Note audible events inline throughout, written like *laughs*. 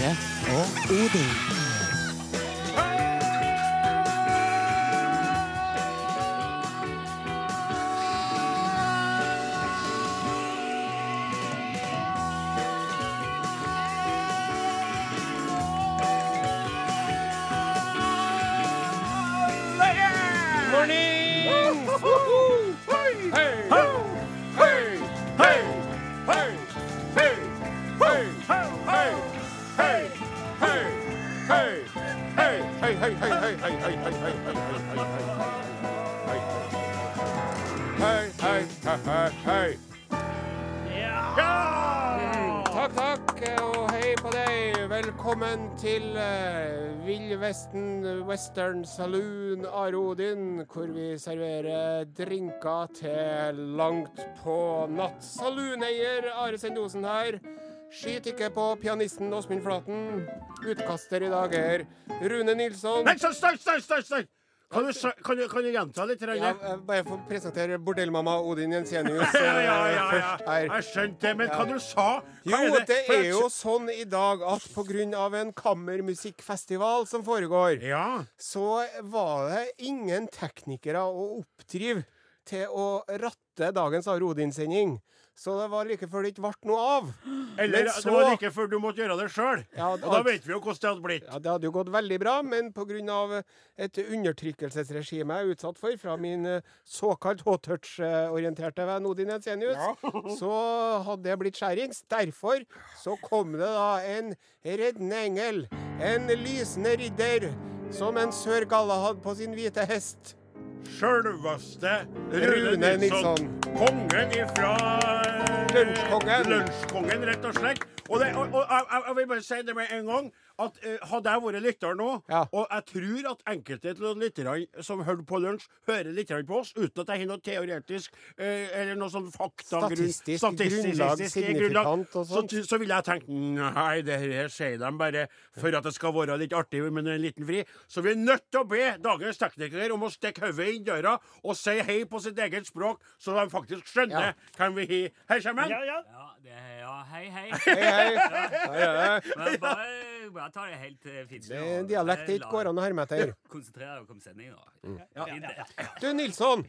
Are og Odin. Western Saloon Arodin, hvor vi serverer drinker til langt på natt. Salooneier Are Sendosen her. Skyt ikke på pianisten Åsmund Flaten. Utkaster i dag er Rune Nilsson. Nei, stopp, stopp, stopp! Kan, du, kan, du, kan du gjenta litt? Ja, Ja, bare få presentere bordellmamma Odin Jensenius *laughs* ja, eh, ja, ja, først her. Jeg skjønte det, men hva du sa hva Jo, det det? er jo sånn i dag at pga. en kammermusikkfestival som foregår, Ja. så var det ingen teknikere å oppdrive til å ratte dagens Arodin-sending. Så det var like før det ikke ble noe av. Eller så, det var like før du måtte gjøre det sjøl. Ja, Og da vet vi jo hvordan det hadde blitt. Ja, Det hadde jo gått veldig bra, men pga. et undertrykkelsesregime jeg er utsatt for fra min eh, såkalt hot-touch-orienterte venn Odin Jensenius, *laughs* så hadde det blitt skjærings. Derfor så kom det da en reddende engel, en lysende ridder, som en sør Galahad på sin hvite hest. Sjølveste Rune Rune Nilsson. Kongen ifra Lunsjkongen. Lunsjkongen, rett og slett. Og, det, og, og jeg, jeg- vil bare si det med en gang at eh, hadde jeg vært lytter nå, Ja. og jeg tror at enkelte lytterne som hører på lunsj, hører litt på oss, uten at jeg har noe teoretisk eh, eller noe sånn faktagrunn Statistisk grunnlag, signifikant og. Så, så ville jeg tenkt nei, det her sier de bare for at det skal være litt artig med en liten fri. Så vi er nødt til å be dagens teknikere om å stikke hodet inn døra og si hei på sitt eget språk, så de faktisk skjønner Ja. hvem vi har. Her kommer Ja, Ja, det *laughs* ja, hei, hei. Hei, hei. Hei, hei. Men bare, bare ta det helt uh, fint. Det er en dialekt det ikke går an å herme etter. *laughs* Konsentrer deg om sendingen. Mm. Ja. Du, Nilsson.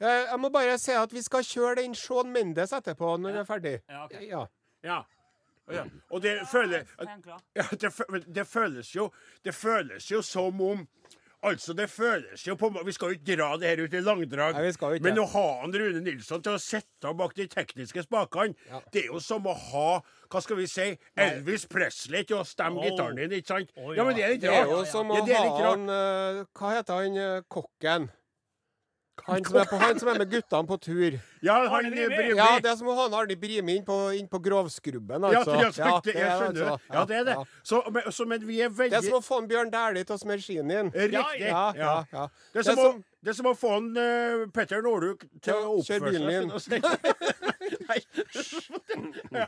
eh, Jeg må bare si at vi skal kjøre den Shaun Mendes etterpå når vi er ferdig. Ja, ok. Ja. Ja. ja. Og det føler Er ja, det føles jo Det føles jo som om Altså, det føles jo på Vi skal jo ikke dra det her ut i langdrag. Nei, ikke men å ha han Rune Nilsson til å sitte bak de tekniske spakene, Ja. det er jo som å ha Hva skal vi si Elvis Presley til å stemme oh. gitaren din, ikke sant? Oh, ja, men det er litt Det er jo som å Ja, ha han eh, Hva heter han eh, kokken? Han som, er på, han som er med guttene på tur. Ja, han Arne Brimi. Ja, det er som han Arne Brimi inn på, inn på grovskrubben, altså. ja, ja, det, det jeg er skjønner det. altså- Ja, det er det. Så, men, så, men vi er Det er som å få en Bjørn Dæhlie til å smøre skien din. Riktig. Ja, ja, ja. Det, er som, å, det er som å få en uh, Petter Northug til å Kjør oppføre bilen seg. *laughs* Nei. *laughs* ja.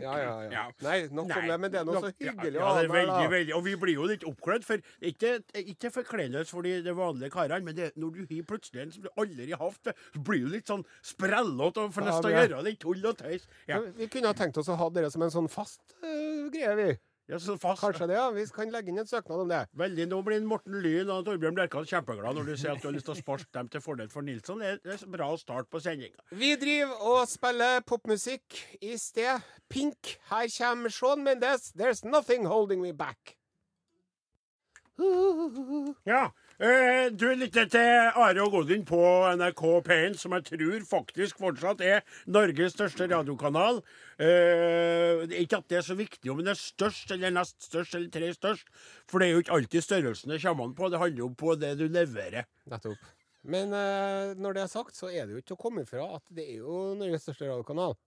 Ja, ja, ja. Nei, nok om det, men det er noe så hyggelig ja, å ha det med veldig, veldig. Og vi blir jo litt oppkledd, for ikke, ikke forkledelse for de, de vanlige karene, men det, når du har plutselig en som du aldri har hatt, så blir du litt sånn sprellete og får lyst til å det- gjøre litt tull og tøys. Ja. Vi kunne ha tenkt oss å ha dere som en sånn fast uh, greie, vi. Ja. Kanskje det, ja. Vi kan legge inn en søknad om det. Veldig, Nå blir Morten Lyn og Torbjørn Bjerkan kjempeglad når du sier at du har lyst til å sparke dem til fordel for Nilsson. Det er, det er bra start på sendinga. Vi driver og spiller popmusikk i sted. Pink. Her kommer Sean Mendes. There's nothing holding me back. Ja. Eh, du lytter til Are og Godin på NRK P1, som jeg tror faktisk fortsatt er Norges største radiokanal. Eh, ikke at det er så viktig om den er størst eller nest størst eller tre størst, for det er jo ikke alltid størrelsen det kommer an på. Det handler jo på det du leverer. Nettopp. Men eh, når det er sagt, så er det jo ikke til å komme ifra at det er jo Norges største radiokanal.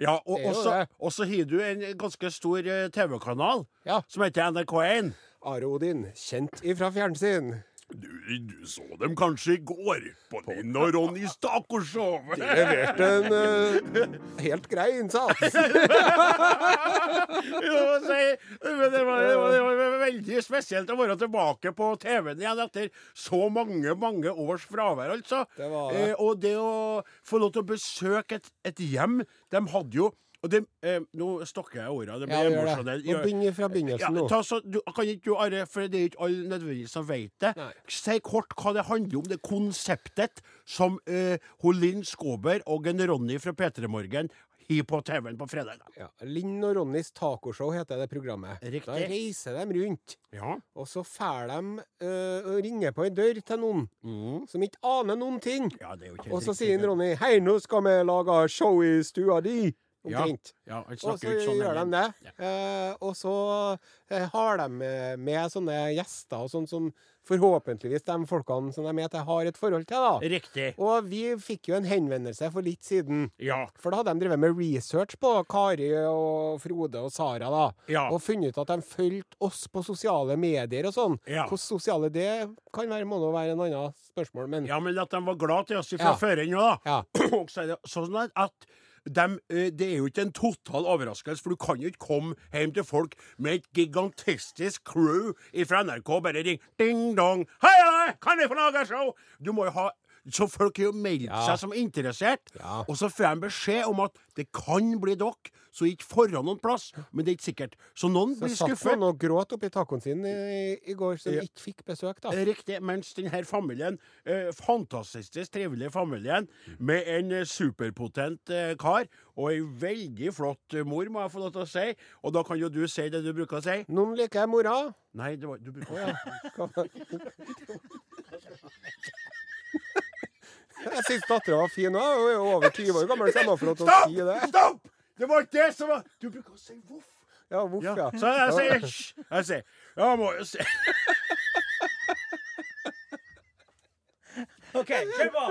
Ja, og så har du en ganske stor eh, TV-kanal Ja. som heter NRK1. Are Odin, kjent ifra fjernsyn. Du, du så dem kanskje i går på din og Ronnys tacoshow? *laughs* Leverte en uh, helt grei innsats. *laughs* Si, det, var, det, var, det var veldig spesielt å være tilbake på TV-en igjen etter så mange mange års fravær, altså. Det var det. Eh, og det å få lov til å besøke et, et hjem De hadde jo Og det, eh, nå stokker jeg ordene. Det Ja, blir gjør det. emosjonelt. Nå begynner fra Ja, begynnelsen nå. ta så, du, kan ikke du, Are, for det er ikke alle nødvendigvis som vet det. Nei. Si kort hva det handler om, det konseptet som eh, hun Linn Skåber og en Ronny fra P3 Morgen har på TV-en på fredag. Ja. Linn og Ronnys tacoshow heter det programmet. Riktig. Da reiser de rundt, Ja. og så fær de øh, og ringer på ei dør til noen Mm. som ikke aner noen ting. ja, det er jo ikke helt Og så riktig, sier det. Ronny 'Hei, nå skal vi lage show i stua di'. Ja. Omtrent. Ja, ja, Og så sånn. gjør de det. det. Eh, og så eh, har de med, med sånne gjester og sånn som forhåpentligvis de folkene som de er til, har et forhold til. da. Riktig. Og vi fikk jo en henvendelse for litt siden. Ja. For da hadde de drevet med research på Kari og Frode og Sara, da. Ja. Og funnet ut at de fulgte oss på sosiale medier og sånn. Ja. Hvor sosiale det kan være, må nå være en annen spørsmål, men ja, men at de var glad til oss fra Ja. før ennå, da. Ja. *clears throat* Og så er det sånn at dem, eh, det er jo ikke en total overraskelse, for du kan jo ikke komme hjem til folk med et gigantistisk crew fra NRK og bare ringe ding-dong. 'Hei, hei, kan vi få lage show?' Du må jo ha Så folk har jo meldt Ja. seg som interessert. Ja. Og så får de beskjed om at det kan bli dere, så ikke foran noen plass. Men det er ikke sikkert. Så noen så blir satt man og gråt oppi tacoen sin i, i går, som Ja. ikke fikk besøk, da. Riktig. Mens denne familien, eh, fantastisk trivelige familien, med en eh, superpotent eh, kar og ei veldig flott eh, mor, må jeg få lov til å si. Og da kan jo du si det du bruker å si. Noen liker mora. Nei, det var, du bruker Å ja. Jeg syns dattera var fin òg. Hun er over 20 år gammel, så jeg Stopp! Stopp! Det var ikke det som var Du bruker å si voff. Ja, voff, Ja. ja. Så jeg sier hysj. Jeg sier Ja, må jo si *laughs* OK, kjør på!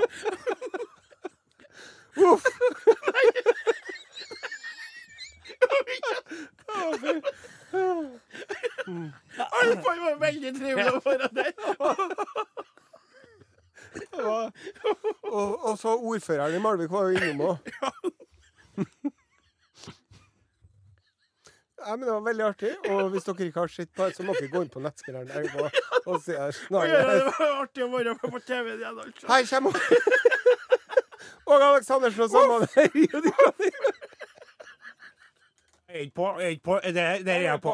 Alfa var veldig trivelig å være der. Og, og så ordføreren i Malvik var jo innom òg. Ja, men det var veldig artig. Og hvis dere ikke har sett på det, så må dere gå inn på nettspilleren og, og se Ja, snarere. det var artig å være på TV igjen, altså. Her kommer *laughs* Og Aleksandersen og sammen. Jeg er ikke på. Jeg er ikke på. Det, det er jeg på.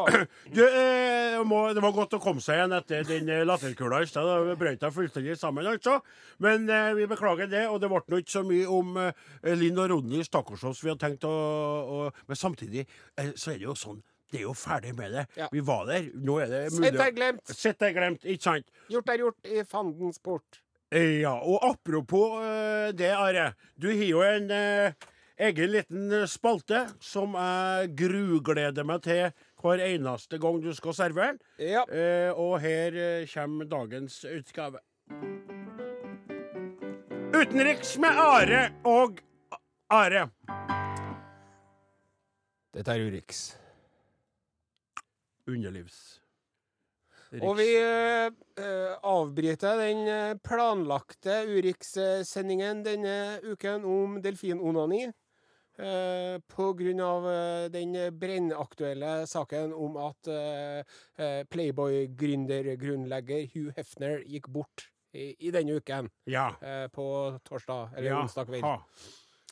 Du, eh, må, det var godt å komme seg igjen etter den eh, latterkula i sted. Da brøt jeg fullstendig sammen, altså. Men eh, vi beklager det. Og det ble nå ikke så mye om eh, Linn og Ronny tacoshows vi hadde tenkt å, å Men samtidig eh, så er det jo sånn. Det er jo ferdig med det. Ja. Vi var der. Nå er det Sett er glemt. Sett er glemt, ikke sant? Gjort er gjort i fandens port. Ja, og apropos uh, det, Are. Du har jo en uh, egen liten eh, spalte som jeg grugleder meg til hver eneste gang du skal servere den. Ja. Uh, og her kommer dagens utgave. Utenriks med Are og Are. Dette er Urix. Underlivs. Og vi eh, avbryter den eh, planlagte Urix-sendingen denne uken om delfinonani. Eh, av eh, den brennaktuelle saken om at eh, eh, Playboy-gründergrunnlegger Hugh Hefner gikk bort i, i denne uken. Ja. Eh, på torsdag, eller ja. onsdag kveld.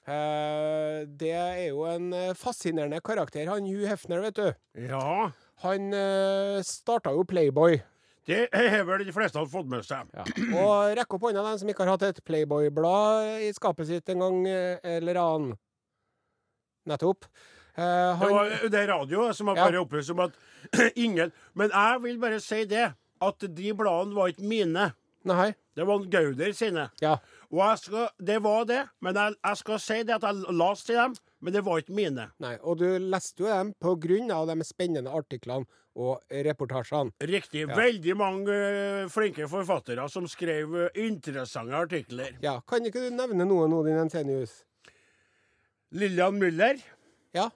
Det er jo en fascinerende karakter, han Hugh Hefner, vet du. ja. Han uh, starta jo Playboy. Det har vel de fleste fått med seg. Ja. *clears throat* Og rekk opp hånda, den som ikke har hatt et Playboy-blad i skapet sitt en gang eh, eller annen. Nettopp. Eh, Det, var, det er radio som har Ja. bare opplyst om at *clears throat* ingen Men jeg vil bare si det, at de bladene var ikke mine. Nei. Det var Gauder sine. Ja. Og jeg skal, det var det, men jeg, jeg skal si det at jeg las til dem, men det var ikke mine. Nei. Og du leste jo dem på grunn av de spennende artiklene og reportasjene. Riktig. Ja. Veldig mange øh, flinke forfattere som skrev øh, interessante artikler. Ja. Kan ikke du nevne noe noen, din Ensenius? Lillian Müller. Ja.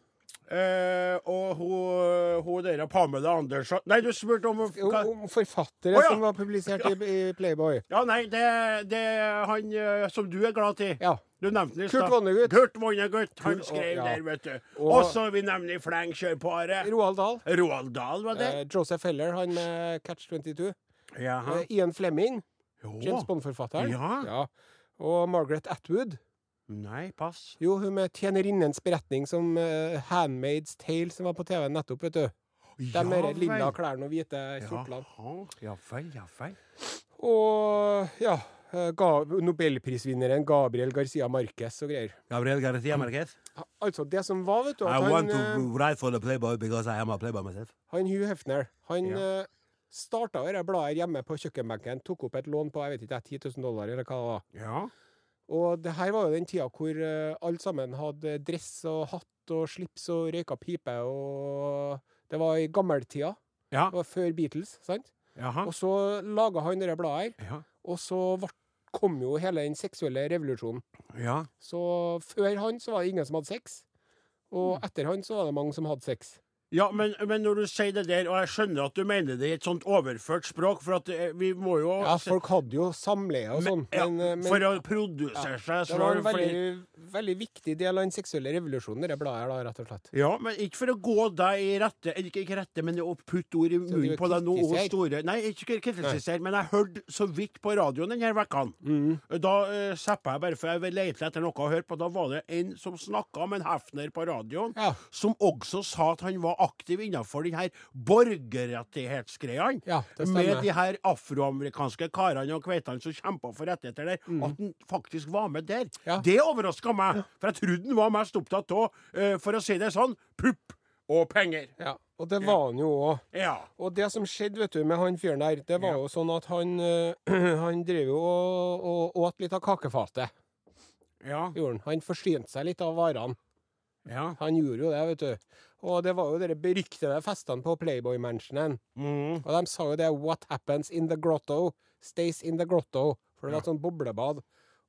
Øh, og hun, hun der Pamela Andersson Nei, du spurte om hva, Om forfattere oh, ja. som var publisert i, i Playboy. Ja, nei, det, det er han øh, som du er glad til. Ja. Du nevnte det i Kurt stad. Vonnegut. Kurt Vonnegut. Han Kurt- skrev ja. der, vet du. Og- Og så vi nevner i fleng kjørparet. Roald Dahl. Roald Dahl, var det? Eh, Joseph Heller, han med Catch 22. Jaha. Eh, Ian Fleming, Jo. James Bond-forfatteren. Ja. Ja. Og Margaret Atwood. Nei, pass. Jo, hun med tjenerinnens beretning som uh, Handmaid's Tale som var på TV nettopp, vet du. De med de lilla klærne og hvite kjortlene. Jaha, ja vel, ja vel. Og ja, eh, Nobelprisvinneren Gabriel Garcia Marquez og greier. Gabriel Garcia Marquez. Altså, det som var, vet du I han, want to eh, write for the Playboy because I am a Playboy myself. han Hugh Hefner Han Ja. ja. starta dette bladet hjemme på kjøkkenbenken, tok opp et lån på jeg vet ikke, 10 000 dollar, eller hva det var. Ja. Og det her var jo den tida hvor uh, alle sammen hadde dress og hatt og slips og røyka pipe, og det var i gammeltida. Ja. Det var før Beatles, sant? Jaha. Og så laga han det bladet her, Ja. og så kom jo hele den seksuelle revolusjonen. ja. Så før han så var det ingen som hadde sex, og etter han så var det mange som hadde sex. Ja, men, men når du sier det der, og jeg skjønner at du mener det i et sånt overført språk, for at eh, vi må jo Ja, folk hadde jo samleie og sånn, ja, eh, For å produsere seg det var en veldig, veldig viktig del av den seksuelle revolusjonen, det bladet her, da, rett og slett. Ja, men ikke for å gå deg i rette Eller ikke, ikke rette, men å putte ord i munnen på deg nå. og store Nei, ikke kritisere, men jeg hørte så vidt på radioen denne vekka. Da uh, zappa jeg bare, for jeg lette etter noe å høre på. Da var det en som snakka med en Hefner på radioen, Ja. som også sa at han var aktiv innenfor den her borgerrettighetsgreiene. Ja, med de her afroamerikanske karene og kveitene som kjempa for rettigheter der. At han faktisk var med der. Mm. Ja. Det overraska meg, for jeg trodde han var mest opptatt av, eh, for å si det sånn, pupp og penger. Ja, og det var han jo òg. Ja. Og det som skjedde vet du, med han fyren der, det var Ja. jo sånn at han, øh, *clears throat* han drev jo og, og åt litt av kakefatet. Ja. Gjorde han. han forsynte seg litt av varene. ja. Han gjorde jo det, vet du. Og det var jo de beryktede festene på Playboy-mansionen. Mm. Og de sa jo det 'What happens in the grotto stays in the grotto'. For det var et sånt boblebad.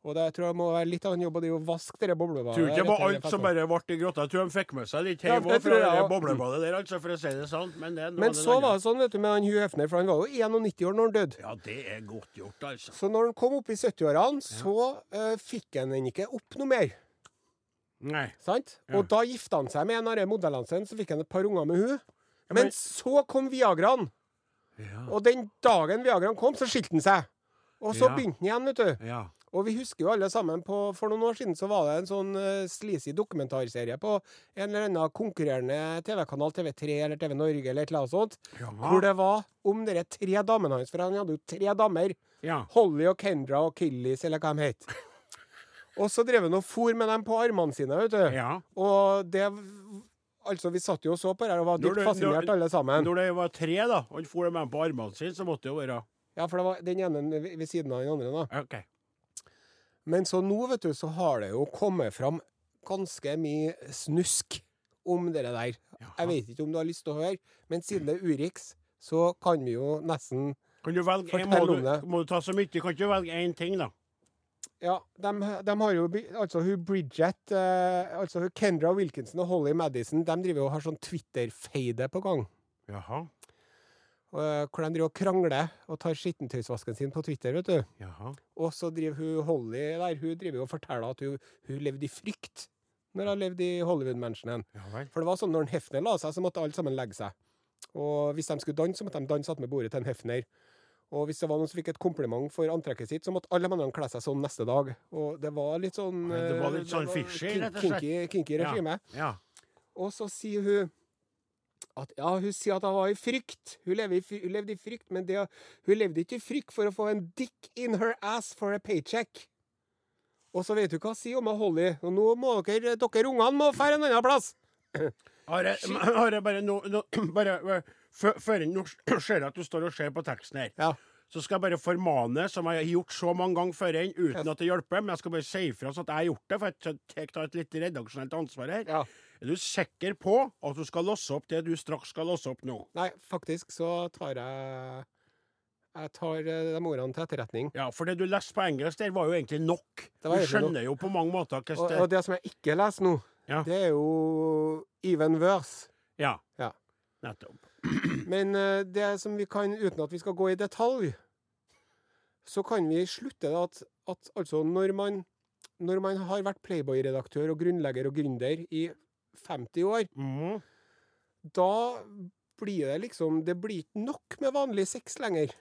Og det tror jeg må være litt av en jobb å vaske det boblebadet. Tror ikke det var alt som bare ble i grotta. Jeg tror de fikk med seg litt Ja, det òg fra det boblebadet der, altså, for å si det sant. Men, det, Men så var det sånn vet du, med han Hugh Hefner, for han var jo 91 år når han døde. Ja, det er godt gjort, altså. Så når han kom opp i 70-årene, så uh, fikk han den ikke opp noe mer. Nei. Sant? Ja. Og da gifta han seg med en av de modellene sine, så fikk han et par unger med hun. men- så kom Viagraen. Ja. Og den dagen Viagraen kom, så skilte han seg. Og så Ja. begynte han igjen, vet du. Ja. Og vi husker jo alle sammen på For noen år siden så var det en sånn uh, sleazy dokumentarserie på en eller annen konkurrerende TV-kanal, TV3 eller TV Norge eller et eller annet sånt, Ja. hvor det var om dere tre damene hans, for han hadde jo tre damer. ja. Holly og Kendra og Killis, eller hva de het. Og så drev han og for med dem på armene sine, vet du. ja. Og det Altså, vi satt jo og så på det her og var dypt fascinert når- alle sammen. Når det var tre, da, og han for dem med på armene sine, så måtte det jo være Ja, for det var den ene ved siden av den andre, da. OK. Men så nå, vet du, så har det jo kommet fram ganske mye snusk om det der. Jeg vet ikke om du har lyst til å høre, men siden det er Urix, så kan vi jo nesten Kan du velge fortelle må, om det. må du ta så mye? Kan ikke du velge én ting, da? Ja, de, de har jo Altså hun Bridget, eh, altså hun Kendra Wilkinson og Holly Madison, de driver jo og har sånn Twitter-feide på gang. Jaha. eh, hvor de driver og krangler og tar skittentøysvasken sin på Twitter, vet du. Jaha. Og så driver hun Holly der, hun driver og forteller at hun, hun levde i frykt når hun levde i Hollywood-mansionen. For det var sånn når en Hefner la seg, så måtte alle sammen legge seg. Og hvis de skulle danse, så måtte de danse attmed bordet til en Hefner. Og hvis det var noen som fikk et kompliment for antrekket sitt, så måtte alle mennene kle seg sånn neste dag. Og det var litt sånn det var litt eh, sånn fishy, rett og slett. Kinky, kinky regime. Ja. Og så sier hun at ja, hun sier at hun var i frykt. Hun, levde i, hun levde i frykt, men det, hun levde ikke i frykt for å få en dick in her ass for a paycheck. Og så vet du hva hun sier om Holly. Og nå må dere, dere ungene må dra en annen plass. Har jeg, bare no, no, *clears throat* bare, bare før- nå *clears throat* ser at du står og ser på teksten her. Ja. Så skal jeg bare formane, som jeg har gjort så mange ganger før uten at det hjelper. Men jeg skal bare si ifra at jeg har gjort det, for jeg tar et litt redaksjonelt ansvar her. ja. Er du sikker på at du skal låse opp det du straks skal låse opp nå? Nei, faktisk så tar jeg Jeg tar eh, de ordene til etterretning. Ja, for det du leste på engelsk der, var jo egentlig nok. Det var Du skjønner skjønner jo på mange måter Og, hvordan og det det som jeg ikke leser nå, Ja. det er jo even worse. Ja. Ja. Nettopp. *clears throat* Men eh, det som vi kan, uten at vi skal gå i detalj, så kan vi slutte at, at altså når man, når man har vært Playboy-redaktør og grunnlegger og gründer i 50 år, mm. da blir det liksom Det blir ikke nok med vanlig sex lenger.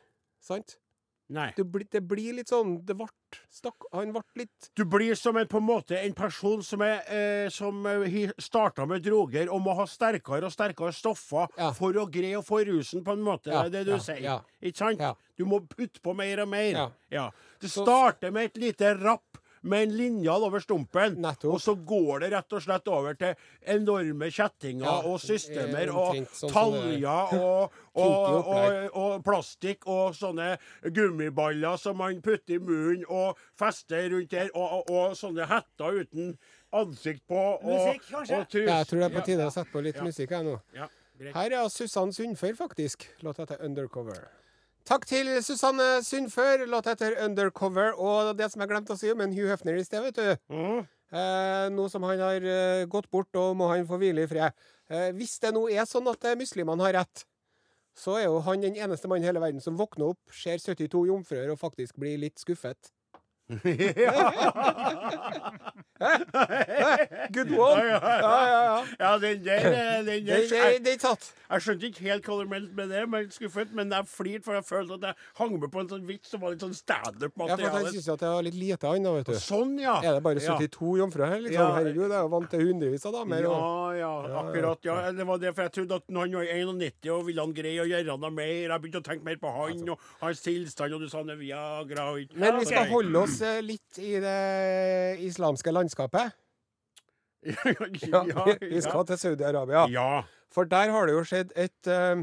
Sant? Nei. Det, blir- det blir litt sånn Det ble stakk, Han ble litt Du blir som en, på en måte en person som, er, eh, som eh, starta med droger og må ha sterkere og sterkere stoffer Ja. for å greie å få rusen, på en måte. Ja, Det er det du sier. Ikke sant? Du må putte på mer og mer. Ja. Det starter med et lite rapp med en linjal over stumpen, Nettopp. og så går det rett og slett over til enorme kjettinger Ja, og systemer og sånn taljer og, *laughs* og, og, og plastikk og sånne gummiballer som man putter i munnen og fester rundt der, og, og, og sånne hetter uten ansikt på. Og, Musikk, kanskje? Og trus. Ja, jeg tror det er på tide å sette på litt Ja. musikk her nå. Ja. Her er Susann Sundfør, faktisk. Låta til 'Undercover'. Takk til Susanne Sundfør, låt etter 'Undercover'. Og det som jeg glemte å si om Hugh Hefner i sted, vet du. Mm. Eh, nå som han har eh, gått bort, og må han få hvile i fred. Eh, hvis det nå er sånn at eh, muslimene har rett, så er jo han den eneste mannen i hele verden som våkner opp, ser 72 jomfruer og faktisk blir litt skuffet. *laughs* Good one! Ja, ja, ja. Ja, den der, eh, den der Det, det, jeg, jeg skjønte ikke helt hva du mente med det, men skuffet. Men jeg flirte, for jeg følte at jeg hang med på en sånn vits som var litt sånn Ja, for standup-materiale. Syntes jo at jeg har litt lite, annet, vet du. sånn, ja. Er det bare Ja. 72 jomfruer her? Liksom? Ja. Herregud, jeg er jo vant til hundrevis av damer. Ja, ja, akkurat. ja. Det var det, for jeg trodde at når han var 91 og ville han greie å gjøre noe mer. Jeg begynte å tenke mer på han og hans tilstand, og du sa Viagra og ikke Men vi skal holde oss eh, litt i det islamske landskapet. *laughs* ja, Ja, vi skal til Saudi-Arabia. ja. For der har det jo skjedd et eh,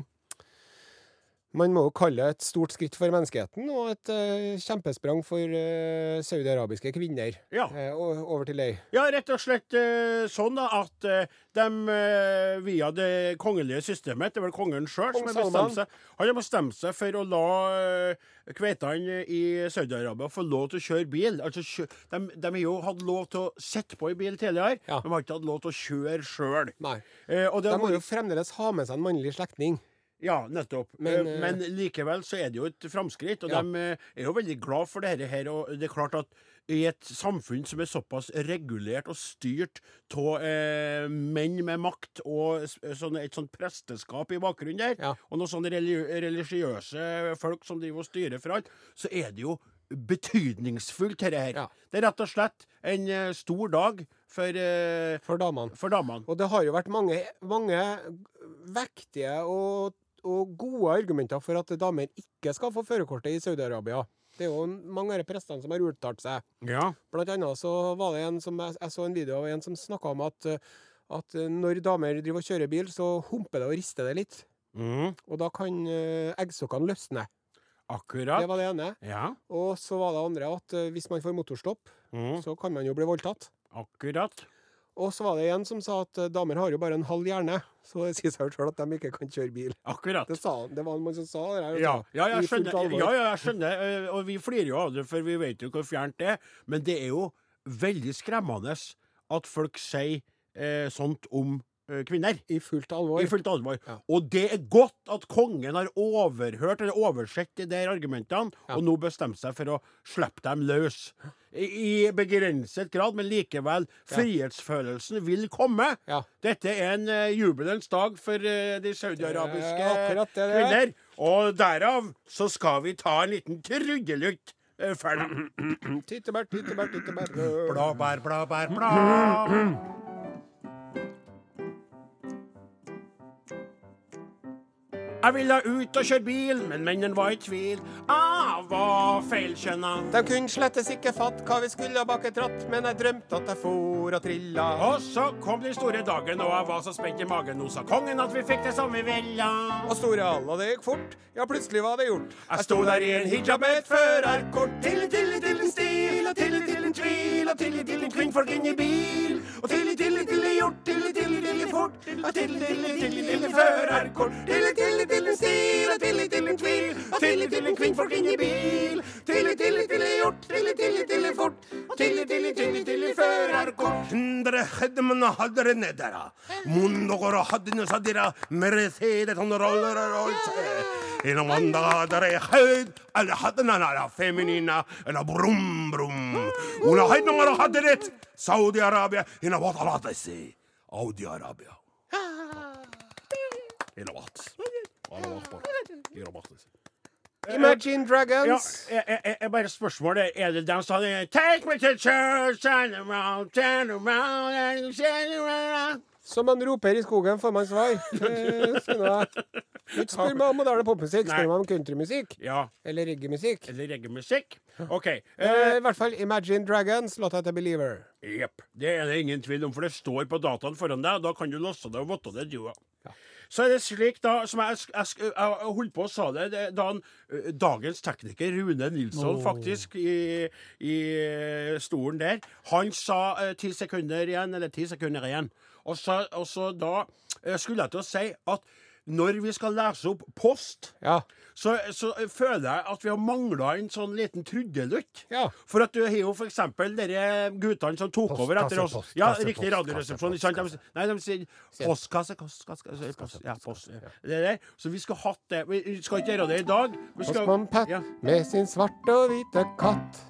Man må jo kalle det et stort skritt for menneskeheten, og et uh, kjempesprang for uh, saudiarabiske kvinner. Ja. uh, over til deg. Ja, rett og slett sånn da, at de via det kongelige systemet, det er vel kongen sjøl som har bestemt seg Han har bestemt seg for å la kveitene i Saudi-Arabia få lov til å kjøre bil. Altså, kjø de, de har jo hatt lov til å sitte på i bil tidligere, Ja. de har ikke hatt lov til å kjøre sjøl. Eh, De må jo fremdeles ha med seg en mannlig slektning. Ja, nettopp. Men, eh, men likevel så er det jo et framskritt, og Ja. de eh, er jo veldig glad for dette her. Og det er klart at i et samfunn som er såpass regulert og styrt av eh, menn med makt og s- sånne, et sånt presteskap i bakgrunnen der, Ja. og noen sånne religi religiøse folk som driver og styrer for alt, så er det jo betydningsfullt, dette her. Ja. Det er rett og slett en eh, stor dag for, eh, For damene. for damene. Og det har jo vært mange, mange vektige og, og gode argumenter for at damer ikke skal få førerkortet i Saudi-Arabia. Det er jo mange av de prestene som har uttalt seg. Ja. Blant annet så var det en som jeg, jeg så en video av en som snakka om at, eh, at eh, når damer driver og kjører bil, så humper det og rister det litt. Mm. Og da kan eggsokkene løsne. løsne. Det var det ene. Ja. Og så var det andre at eh, hvis man får motorstopp, Mm. så kan man jo bli voldtatt. Akkurat. Og så var det en som sa at eh, damer har jo bare en halv hjerne, så det sier seg sjøl at de ikke kan kjøre bil. Akkurat. Det sa. Det var en mann som sa det. her, Ja, altså, ja, jeg skjønner, ja, ja, jeg skjønner. eh, Og vi flirer jo av det, for vi vet jo hvor fjernt det er. Men det er jo veldig skremmende at folk sier eh, sånt om kvinner. I fullt alvor. I fullt alvor. Ja. Og det er godt at kongen har overhørt eller oversett de der argumentene, Ja. og nå bestemt seg for å slippe dem løs. I, begrenset grad, men likevel. Frihetsfølelsen vil komme. Ja. Dette er en uh, jubelens dag for uh, de saudiarabiske er er. kvinner. Og derav så skal vi ta en liten trudelutt dem. *clears throat* tittebær. tyttebær, tyttebær. Blåbær, blåbær, blå. Jeg ville ut og kjøre bil, men mennene var i tvil. Jeg var feilkjønna. De kunne slettes ikke fatt hva vi skulle bak et ratt, men jeg drømte at jeg for og trilla. Og så kom den store dagen, og jeg var så spent i magen. Nå sa kongen at vi fikk det som vi ville. Og store alla, det gikk fort. Ja, plutselig var det gjort. Jeg sto der i en hijab med et førerkort. Tilli, tilli, til en stil, og tilli, til en tvil, og tilli, til en kvinnfolk inn i bil. Og tilli, tilli, til en gjort, tillit, tillit til en fort, og tillit, tillit, tillit til en førerkort. Tillit, tillit til en stil, og tillit til en tvil, og tillit til en kvinnfolk inn i bil. Tillit, tillit til en gjort, tillit, tillit til en fort, og tillit, tillit, tillit til en førerkort. هندرة خدمنا حضر ندرة منذ غرا حد نصدرة مرثيدة رولر رولت إن من دغادر خيد على حدنا على فيمينينا أنا بروم بروم ولا هيدنا غرا حضرت سعودي عربية هنا بطلات السي Audi-Arabia. Ilabat. Ilabat. Imagine eh, Dragons. Ja, jeg, jeg, jeg bare spørsmålet Er det dem som hadde Take me to church and around, turn around, turn around som man roper i skogen, får man svar. *laughs* Eh, Ikke spør meg om moderne popmusikk, spør meg om countrymusikk. Ja. Eller reggaemusikk. Eller reggaemusikk. OK. Eh, Eh, I hvert fall Imagine Dragons, låta til Believer. Jepp. Det er det ingen tvil om, for det står på dataen foran deg. og Da kan du låse det og votte det, du òg. Så er det slik, da, som jeg, jeg, jeg, jeg holdt på å sa det, det da han, dagens tekniker Rune Nilsson faktisk i, i stolen der, han sa ø, ti sekunder igjen, eller ti sekunder igjen. Og så, og så da skulle jeg til å si at når vi skal lese opp post, Ja. så, så føler jeg at vi har mangla en sånn liten trudelutt. Ja. For at du har jo eksempel dere guttene som tok over etter oss. postkasse, Ja, postkasse, riktig radioresepsjon. ikke sant? De, nei, de sier postkasse, postkasse post, Ja, post. Det der. Så vi skal hatt det. Vi skal ikke gjøre det i dag. Postmann Pat ja, med sin svarte og hvite katt.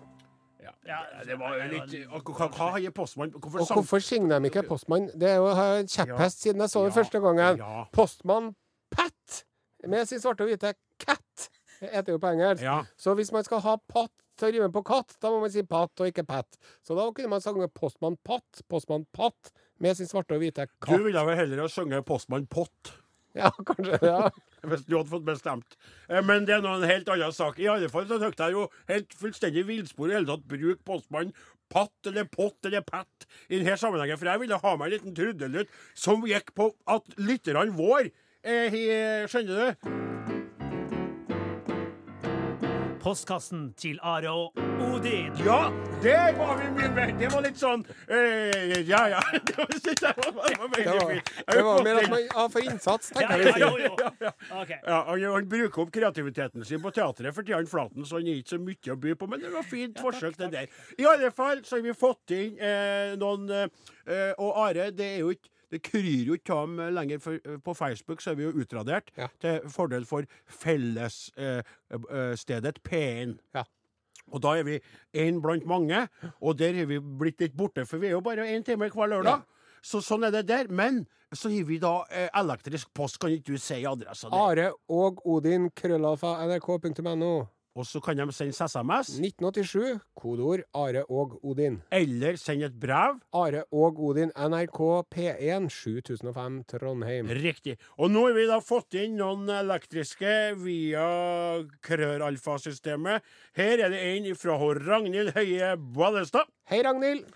Ja, ja, det var jo litt Hva, har postmann Hvorfor Og hvorfor synger de ikke Postmann? Det er jo en kjepphest siden jeg så det Ja, første gangen. ja. Postmann Pat med sin svarte og hvite cat, heter jo på engelsk. Ja. Så hvis man skal ha patt til å rime på katt, da må man si patt og ikke pat. Så da kunne man sange Postmann Patt, Postmann Patt med sin svarte og hvite katt. Du ville vel heller ha sunget Postmann Pott. Ja, kanskje. Ja. Hvis du hadde fått bestemt. Eh, Men det er nå en helt annen sak. I alle fall så syntes jeg jo helt fullstendig villspor i hele tatt bruk postmann patt eller pott eller pett i denne sammenhengen. For jeg ville ha meg en liten trudelutt som gikk på at lytterne våre Skjønner du? Postkassen til Are og Odin. Ja, det var vi mye mer. Det var litt sånn eh, Ja, ja. *laughs* Det var, Det var. Det var mer at man ja, for innsats, tenker jeg. ja, jo, jo. okay. Ja, han, bruker opp kreativiteten sin på teatret for tida, Flaten, så han gir ikke så mye å by på. Men det var fint forsøk, det der. I alle fall så har vi fått inn eh, noen eh, Og Are, det er jo ikke det kryr jo ikke av lenger. For eh, på Facebook så er vi jo utradert Ja. til fordel for fellesstedet eh, eh, P1. Ja. Og da er vi én blant mange, og der har vi blitt litt borte, for vi er jo bare én time hver lørdag. Så sånn er det der. Men så har vi da eh, elektrisk post. Kan ikke du si adressa di? Are og Odin, krøllalfa, nrk.no. Og så kan de sende SMS, 1987, kodeord Are og Odin. eller send et brev. Are og Odin, NRK P1 7005 Trondheim. Riktig. Og nå har vi da fått inn noen elektriske via Krøralfa-systemet. Her er det en fra Ragnhild Høie Ballestad. Hei, Ragnhild.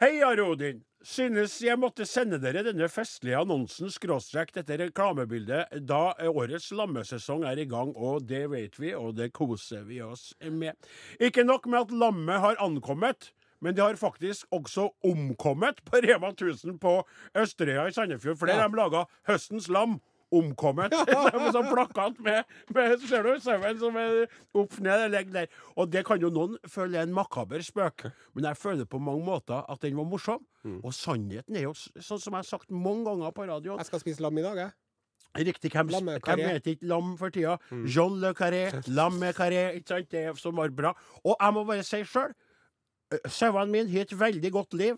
Hei, Are Odin. Synes jeg måtte sende dere denne festlige annonsen skråstrek dette reklamebildet da årets lammesesong er i gang, og det vet vi, og det koser vi oss med. Ikke nok med at lammet har ankommet. Men det har faktisk også omkommet på Rema 1000 på Østerøya i Sandefjord. For der har de laga Høstens lam. Omkommet. *laughs* Med sånn plakat med, med Ser du sauen som er opp ned og ligger der. Og det kan jo noen føle er en makaber spøk, men jeg føler på mange måter at den var morsom. Og sannheten er jo sånn som jeg har sagt mange ganger på radioen. Jeg skal spise lam i dag, jeg. Riktig, hvem, hvem heter ikke lam for tida? Jean Le Carré, Lamme Carré, ikke sant? Det som var bra. Og jeg må bare si sjøl, sauene mine har et veldig godt liv.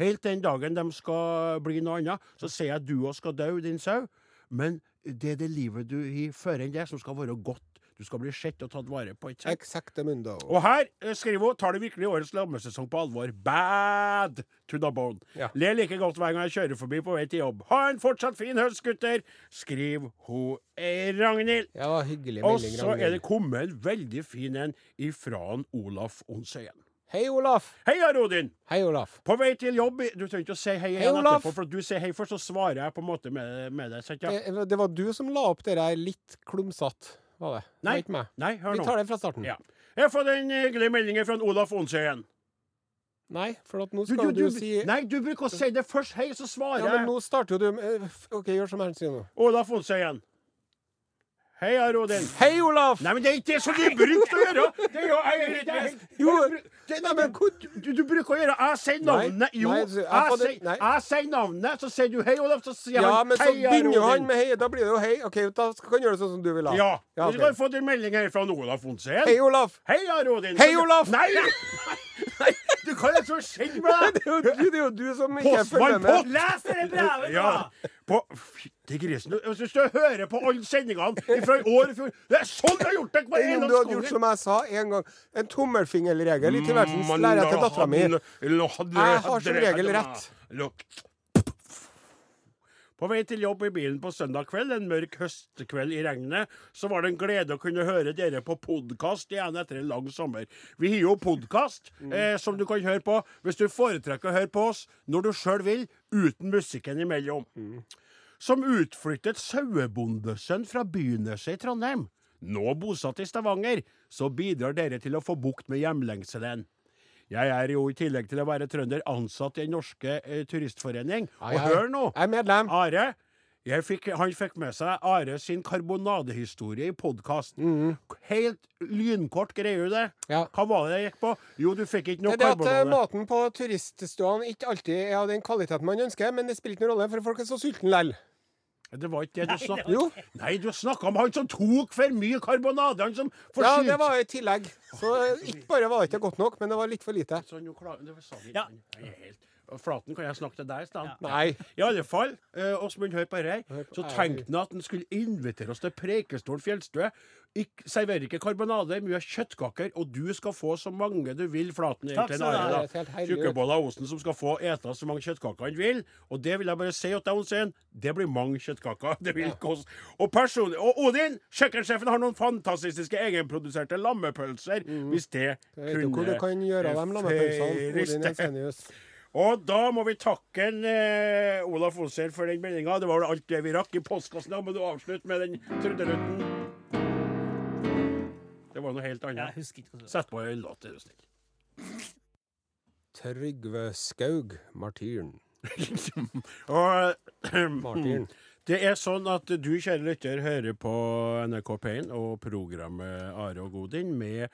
Helt den dagen de skal bli noe annet, så sier jeg du òg skal dø, din sau. Men det er det livet du har før enn det, som skal være godt. Du skal bli sett og tatt vare på. ikke? Exacte mundo. Og her eh, skriver hun tar det virkelig årets lammesesong på alvor. Bad to the bone. Ja. Ler like godt hver gang jeg kjører forbi på vei til jobb. Ha en fortsatt fin høst, gutter! Skriver hun eh, Ragnhild. Ja, hyggelig Og så er det kommet en veldig fin en ifra Olaf Onsøyen. Hei, Olaf. Hei, Arodin! Hei, Olaf. På vei til jobb Du trenger ikke å si hei Hei, Olaf. etterpå, for du sier hei først, så svarer jeg på en måte med, med det. Sant, ja? Det, det var du som la opp det der litt klumsete, var det? Det var Nei, hør nå. Vi tar det fra starten. Ja. Jeg har fått en hyggelig melding fra Olaf Onsøyen. Nei, for nå skal du, du, du, si nei, du bruker å si det først. Hei, så svarer jeg. Ja, men nå starter jo du med eh, OK, gjør som jeg sier nå. Olaf Onsøyen. Hei, Arodin. Hei, Olaf! Nei, men det er ikke det som du bruker å gjøre! Det er jo, jeg, det Jo, det, nei, men, du, du bruker å gjøre Jeg sier navnet. Jo, nei, jeg, jeg sier, nei. jeg sier navnet, så sier du hei, Olaf. Så sier Ja, han men så hei, begynner jo han Arodin. med hei. Da blir det jo hei. OK, da skal han gjøre det sånn som du vil ha. Ja. Vi ok. har fått en melding her fra Olaf Fonsen. Hei, Olaf. Hei, Arodin. Hei, Olaf. Nei, *laughs* nei, er det som skjedde med Det deg! er jo det er jo du som ikke følger med. Les det brevet, da! Ja. På, Fytti grisen. Hvis du hører på alle sendingene fra i år før Det er sånn jeg har gjort det Enn om du hadde gjort som jeg sa en gang. En tommelfingerregel i tilværelsen lærer jeg til dattera mi. Jeg har som regel rett. På vei til jobb i bilen på søndag kveld, en mørk høstkveld i regnet, så var det en glede å kunne høre dere på podkast igjen etter en lang sommer. Vi har jo podkast eh, som du kan høre på hvis du foretrekker å høre på oss når du sjøl vil, uten musikken imellom. Som utflyttet sauebondesønn fra Byneset i Trondheim, nå bosatt i Stavanger, så bidrar dere til å få bukt med hjemlengselen. Jeg er jo i tillegg til å være trønder ansatt i Den norske eh, turistforening. Og jeg- hør nå! Jeg er medlem. Are, jeg fikk, han fikk med seg Are sin karbonadehistorie i podkast. Helt lynkort, greier du det? Ja. Hva var det jeg gikk på? Jo, du fikk ikke noe karbonade. det at eh, maten på turistståene ikke alltid er av den kvaliteten man ønsker, men det spiller ingen rolle, for folk er så sultne lell. Det var ikke det du snakka om. Nei, du snakka om han som tok for mye karbonade. Han som Ja, det var i tillegg. Så ikke bare var det ikke godt nok, men det var litt for lite. Så nå klar- det sa vi- Ja. Jeg er helt- Flaten, kan jeg snakke til deg i stedet? Nei. I alle fall, eh, Åsmund, hør på dette. Så tenkte han at han skulle invitere oss til Preikestolen fjellstue. Ik Serverer ikke karbonade, mye kjøttkaker, og du skal få så mange du vil, Flaten. Takk. Tjukkebolla Osen som skal få ete så mange kjøttkaker han vil. Og det vil jeg bare si til Onsen. Det blir mange kjøttkaker. *laughs* Det vil koste. Og personlig Og Odin, kjøkkensjefen har noen fantastiske egenproduserte lammepølser. Hvis det Jeg vet jo hvor du kan gjøre av de lammepølsene. Odin Jensenius. Og da må vi takke en, eh, Olaf Oser for den meldinga. Det var vel alt det vi rakk i postkassen. Da må du avslutte med den trudelutten. Det var noe helt Jeg annet. husker ikke hva det var. Sett på en låt, er du snill. Trygve Skaug Martyren. *laughs* Og *clears throat* Martin. det er sånn at du, kjære lytter, hører på NRK P1 og programmet Are og Godin med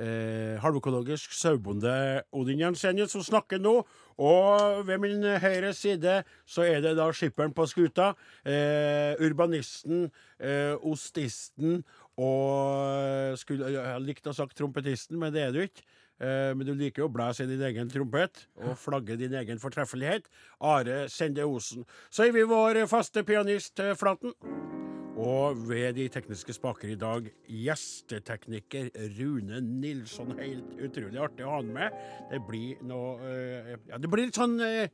eh, halvøkologisk sauebonde Odin Jensenius som snakker nå. Og ved min høyre side så er det da skipperen på skuta, eh, urbanisten, eh, ostisten og skulle, Jeg likte likt å sagt trompetisten, men det er du ikke. Eh, men du liker jo å blæse i din egen trompet og flagge din egen fortreffelighet. Are Sende Osen. Så er vi vår faste pianist eh, Flaten. Og ved de tekniske spaker i dag, gjestetekniker Rune Nilsson. Helt utrolig artig å ha han med. Det blir noe eh, Ja, det blir litt sånn eh,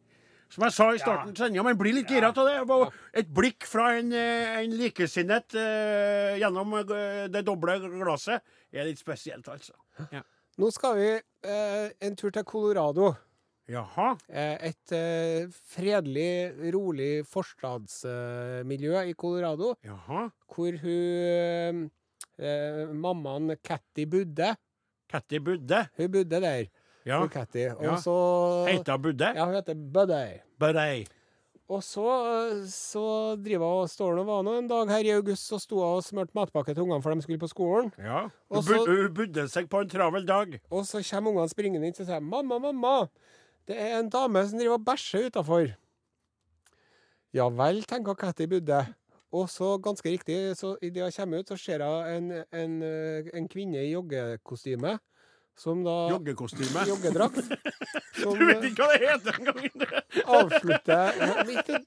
som jeg sa i starten av sendinga, man blir litt gira av det. Et blikk fra en, eh, en likesinnet gjennom det doble glasset er litt spesielt, altså. Ja. Nå skal vi en tur til Colorado. Jaha. Eh, et eh, fredelig, rolig forstadsmiljø i Colorado, Jaha. hvor hun eh, Mammaen Catty bodde. Catty Budde. Hun bodde der. Ja. Hun Catty. Og Ja. så Heita Budde. Ja, hun heter Buddy. Buddy. Og så, så driver hun og står hun og var nå en dag her i august, og sto og smurte matpakke til ungene for de skulle på skolen. Ja. Hun budde seg på en travel dag. Og så kommer ungene springende inn og sier 'Mamma, mamma, det er en dame som driver og bæsjer utafor'. Ja vel, tenker Katty Budde. Og så, ganske riktig, så idet hun kommer ut, så ser hun en, en, eh, en kvinne i joggekostyme. Som da Joggekostyme. *laughs* Joggedrakt. Som Du vet ikke hva det heter engang! avslutter *laughs* Ikke,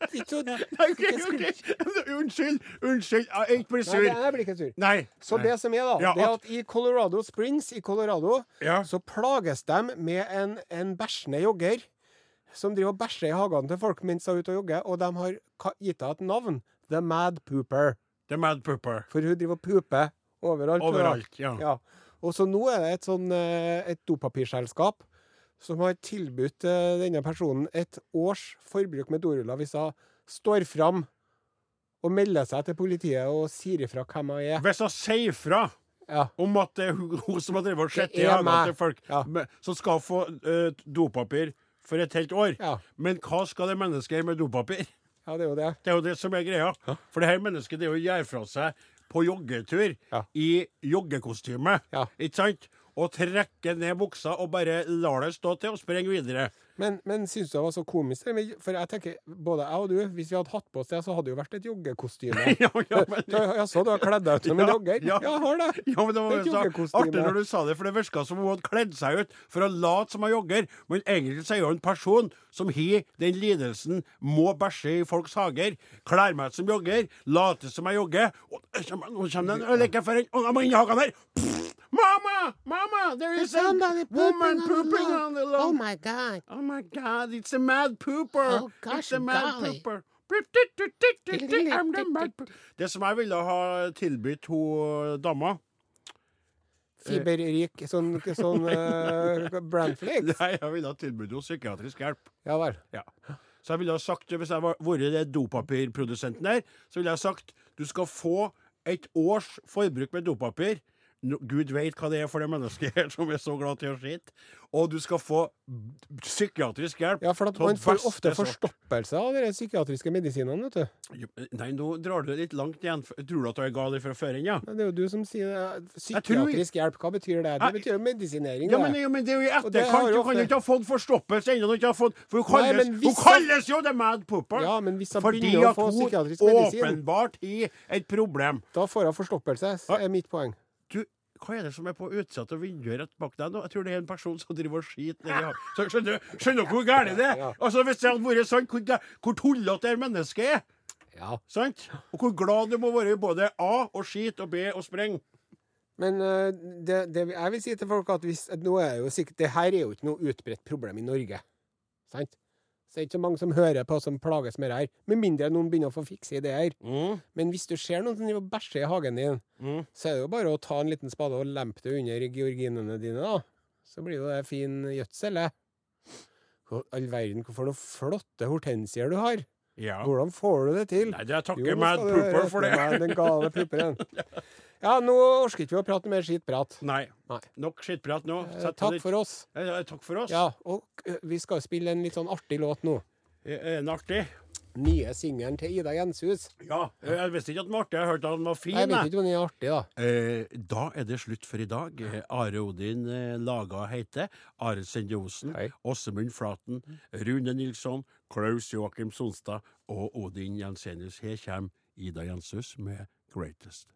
ikke, ikke Unnskyld. Unnskyld. Jeg blir sur. Nei, jeg blir ikke sur. Nei. Så det som er, da, Ja, det er at- i Colorado Springs i Colorado Ja. så plages de med en, en bæsjende jogger som driver og bæsjer i hagene til folk mens de er ute og jogger, og de har gitt henne et navn. The Mad Pooper. The Mad Pooper. For hun driver og puper overalt. Overalt. Ja. Ja. Og så nå er det et sånn eh, et dopapirselskap som har tilbudt eh, denne personen et års forbruk med doruller hvis hun står fram og melder seg til politiet og sier ifra hvem hun er. Hvis hun sier fra Ja. om at det er hun, *laughs* som har drevet og sett i Det hagene til folk, Ja. som skal få eh, dopapir for et helt år. Ja. Men hva skal det mennesket gjøre med dopapir? ja, det er jo det. Det er jo det som er greia. For det her mennesket det er jo å gjøre fra seg på joggetur Ja. i joggekostyme. Ikke sant? Og trekker ned buksa og bare lar det stå til og sprenger videre. Men, men syns du det var så komisk? For jeg tenker, både jeg og du, hvis vi hadde hatt på oss det, så hadde det jo vært et joggekostyme. *laughs* Ja, ja, men, *laughs* Jeg så du har kledd deg ut som en *laughs* jogger? ja. Jeg har det. ja, men det var er så artig når du sa det, for det virka som hun hadde kledd seg ut for å late som en jogger. Men egentlig så er hun en person som har den lidelsen, må bæsje i folks hager, klær meg som jogger, later som jeg jogger, og nå kommer den like for en Og jeg må inn i hagen her! Pff, Mama! Mama! There is a woman pooping on the lawn. Oh my god. Oh my God, it's a mad pooper. Oh, gosh, it's a mad golly. pooper. Det som jeg ville ha tilbudt hun dama Fiberrik sånn, sånn uh, brandflakes. *laughs* Nei, jeg ville ha tilbudt henne psykiatrisk hjelp. Ja vel. Ja. Så jeg ville ha sagt, hvis jeg var vært dopapirprodusenten der, så ville jeg ha sagt du skal få et års forbruk med dopapir. Gud vet hva det er for det mennesket her som er så glad til å skite. Og du skal få psykiatrisk hjelp. Ja, for at man får ofte forstoppelse av de psykiatriske medisinene, vet du. Nei, nå drar du det litt langt igjen. Tror du at du er gal fra før ja? Det er jo du som sier det. tror- Psykiatrisk hjelp, hva betyr det? Det betyr jo medisinering. Ja, men, ja, men det er jo i etterkant. Du kan jo ikke ha fått forstoppelse ennå. For hun kalles, Nei, hun kalles jo The Mad Pooper! Ja, men hvis hun fordi begynner å at få hun psykiatrisk medisin- åpenbart har et problem. Da får hun forstoppelse, er mitt poeng. Hva er det som er på utsida av vinduet rett bak deg nå? Jeg tror det er en person som driver og skiter nedi her. Skjønner du skjønner hvor gærent det er? Altså, Hvis det hadde vært sant, hvor, hvor tullete det mennesket er. Ja. Sant? Og hvor glad du må være i både A og skit og B og spreng. Men uh, det, det jeg vil si til folk, at hvis at nå er jo sikkert Det her er jo ikke noe utbredt problem i Norge. Sant? Så det er ikke så mange som hører på som plages med det her. Med mindre noen begynner å få fikse ideer. Mm. Men hvis du ser noen som bæsjer i hagen din, Mm. så er det jo bare å ta en liten spade og lempe det under georginene dine, da. Så blir det fin gjødsel, det. All verden, hvorfor noen flotte hortensier du har. Ja. Hvordan får du det til? Nei, det er takket takke nå Mad Pooper høre for det. meg, Den gale pupperen. *laughs* Ja, nå orker ikke vi å prate mer skitprat. Nei. Nei. Nok skittprat nå. Eh, Sett Takk litt- for oss. Eh, Takk for oss. Ja, og eh, vi skal spille en litt sånn artig låt nå. Er den artig? Nye singelen til Ida Jenshus. Ja. eh, Jeg visste ikke at den var artig. Jeg hørte at den var fin. Jeg vet ikke om den er artig, da. Eh, da er det slutt for i dag. Eh, Are Odin eh, laga heter. Are Sende Osen. Åsemund Flaten. Rune Nilsson. Klaus Joakim Sonstad og Odin Jensenius. Her kommer Ida Jenshus med 'Greatest'.